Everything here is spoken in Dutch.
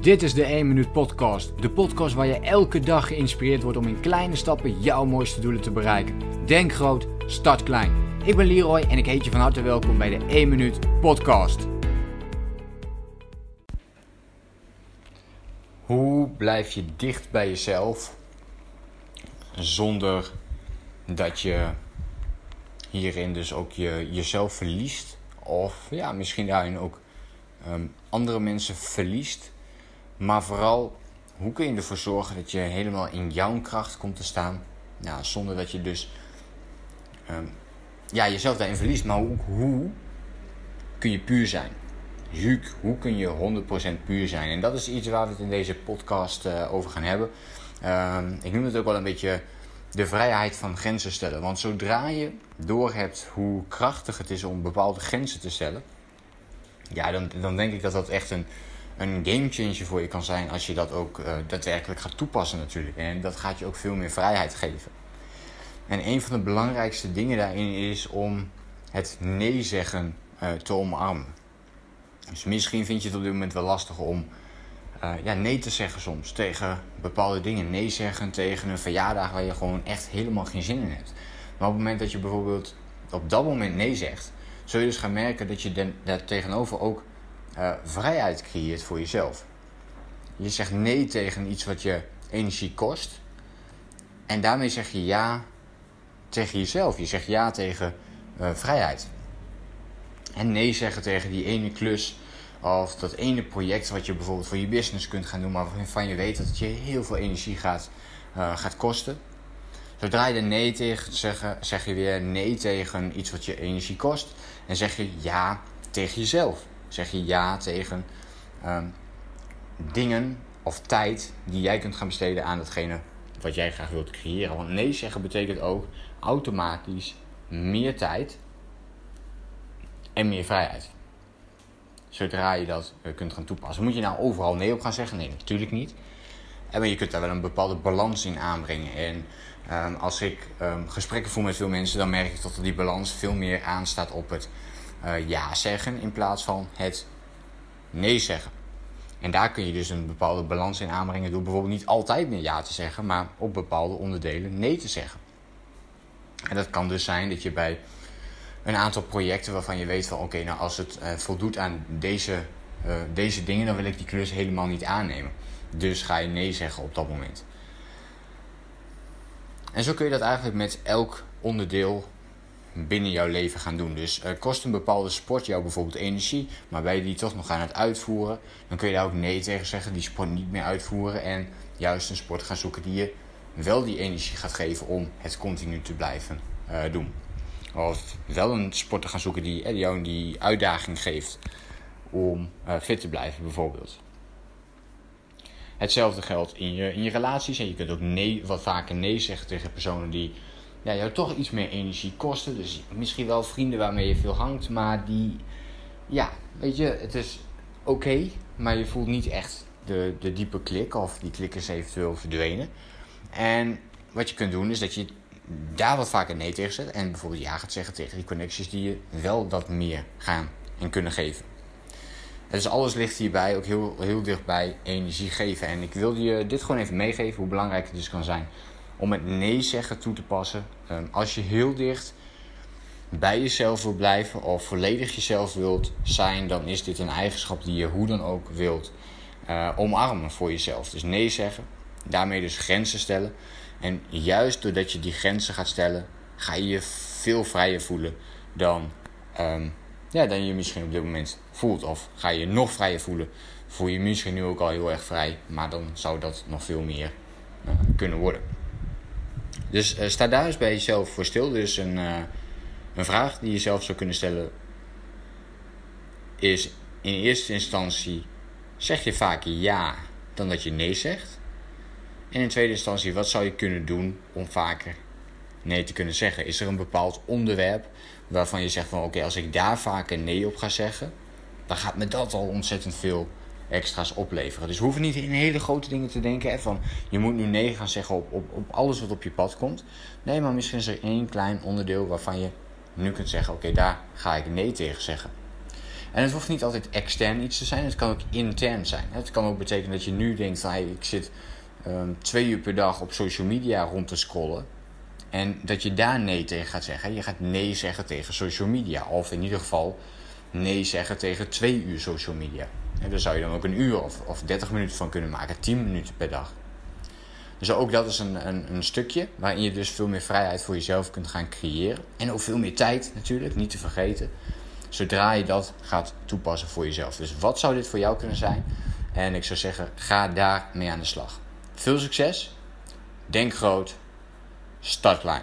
Dit is de 1 Minuut Podcast. De podcast waar je elke dag geïnspireerd wordt om in kleine stappen jouw mooiste doelen te bereiken. Denk groot, start klein. Ik ben Leroy en ik heet je van harte welkom bij de 1 Minuut Podcast. Hoe blijf je dicht bij jezelf zonder dat je hierin dus ook je, jezelf verliest? Of ja, misschien daarin ook um, andere mensen verliest. Maar vooral, hoe kun je ervoor zorgen dat je helemaal in jouw kracht komt te staan? Ja, zonder dat je dus um, ja, jezelf daarin verliest. Maar hoe, kun je puur zijn? Hoe, hoe kun je 100% puur zijn? En dat is iets waar we het in deze podcast uh, over gaan hebben. Um, ik noem het ook wel een beetje de vrijheid van grenzen stellen. Want zodra je doorhebt hoe krachtig het is om bepaalde grenzen te stellen, ja, dan, dan denk ik dat dat echt een, een gamechanger voor je kan zijn als je dat ook uh, daadwerkelijk gaat toepassen natuurlijk. En dat gaat je ook veel meer vrijheid geven. En een van de belangrijkste dingen daarin is om het nee zeggen uh, te omarmen. Dus misschien vind je het op dit moment wel lastig om uh, ja, nee te zeggen soms tegen bepaalde dingen. Nee zeggen tegen een verjaardag waar je gewoon echt helemaal geen zin in hebt. Maar op het moment dat je bijvoorbeeld op dat moment nee zegt, zul je dus gaan merken dat je daar tegenover ook uh, vrijheid creëert voor jezelf. Je zegt nee tegen iets wat je energie kost. En daarmee zeg je ja tegen jezelf. Je zegt ja tegen uh, vrijheid. En nee zeggen tegen die ene klus of dat ene project wat je bijvoorbeeld voor je business kunt gaan doen, maar waarvan je weet dat het je heel veel energie gaat, uh, gaat kosten. Zodra je er nee tegen zegt, zeg je weer nee tegen iets wat je energie kost. En zeg je ja tegen jezelf. Zeg je ja tegen um, dingen of tijd die jij kunt gaan besteden aan datgene wat jij graag wilt creëren. Want nee zeggen betekent ook automatisch meer tijd en meer vrijheid. Zodra je dat uh, kunt gaan toepassen. Moet je nou overal nee op gaan zeggen? Nee, natuurlijk niet. En je kunt daar wel een bepaalde balans in aanbrengen. En um, als ik um, gesprekken voer met veel mensen, dan merk ik dat er die balans veel meer aanstaat op het uh, ja zeggen in plaats van het nee zeggen. En daar kun je dus een bepaalde balans in aanbrengen door bijvoorbeeld niet altijd meer ja te zeggen, maar op bepaalde onderdelen nee te zeggen. En dat kan dus zijn dat je bij een aantal projecten waarvan je weet van oké, nou als het uh, voldoet aan deze, uh, deze dingen, dan wil ik die klus helemaal niet aannemen. Dus ga je nee zeggen op dat moment. En zo kun je dat eigenlijk met elk onderdeel binnen jouw leven gaan doen. Dus uh, kost een bepaalde sport jou bijvoorbeeld energie, maar ben je die toch nog aan het uitvoeren, dan kun je daar ook nee tegen zeggen, die sport niet meer uitvoeren en juist een sport gaan zoeken die je wel die energie gaat geven om het continu te blijven uh, doen. Of wel een sport te gaan zoeken die uh, jou die uitdaging geeft om uh, fit te blijven bijvoorbeeld. Hetzelfde geldt in je, in je relaties. En je kunt ook nee, wat vaker nee zeggen tegen personen die ja, jou toch iets meer energie kosten. Dus misschien wel vrienden waarmee je veel hangt, maar die, ja, weet je, het is oké, maar je voelt niet echt de, de diepe klik of die klik is eventueel verdwenen. En wat je kunt doen is dat je daar wat vaker nee tegen zet en bijvoorbeeld ja gaat zeggen tegen die connecties die je wel wat meer gaan en kunnen geven. Dus alles ligt hierbij ook heel, heel dichtbij energie geven. En ik wilde je dit gewoon even meegeven hoe belangrijk het dus kan zijn om het nee zeggen toe te passen. Um, als je heel dicht bij jezelf wil blijven of volledig jezelf wilt zijn, dan is dit een eigenschap die je hoe dan ook wilt uh, omarmen voor jezelf. Dus nee zeggen, daarmee dus grenzen stellen. En juist doordat je die grenzen gaat stellen, ga je je veel vrijer voelen dan, um, ja, dan je misschien op dit moment voelt. Of ga je je nog vrijer voelen. Voel je misschien nu ook al heel erg vrij, maar dan zou dat nog veel meer uh, kunnen worden. Dus uh, sta daar eens bij jezelf voor stil. Dus een, uh, een vraag die je zelf zou kunnen stellen is in eerste instantie: zeg je vaker ja dan dat je nee zegt? En in tweede instantie, wat zou je kunnen doen om vaker nee te kunnen zeggen? Is er een bepaald onderwerp waarvan je zegt van oké, als ik daar vaker nee op ga zeggen, dan gaat me dat al ontzettend veel extra's opleveren. Dus we hoeven niet in hele grote dingen te denken. Van je moet nu nee gaan zeggen op, op, op alles wat op je pad komt. Nee, maar misschien is er één klein onderdeel waarvan je nu kunt zeggen: oké, daar ga ik nee tegen zeggen. En het hoeft niet altijd extern iets te zijn, het kan ook intern zijn. Het kan ook betekenen dat je nu denkt van hey, ik zit um, twee uur per dag op social media rond te scrollen. En dat je daar nee tegen gaat zeggen. Je gaat nee zeggen tegen social media. Of in ieder geval nee zeggen tegen twee uur social media. En daar zou je dan ook een uur of, of 30 minuten van kunnen maken, 10 minuten per dag. Dus ook dat is een, een, een, stukje waarin je dus veel meer vrijheid voor jezelf kunt gaan creëren. En ook veel meer tijd natuurlijk, niet te vergeten. Zodra je dat gaat toepassen voor jezelf. Dus wat zou dit voor jou kunnen zijn? En ik zou zeggen, ga daar mee aan de slag. Veel succes. Denk groot. Startlijn.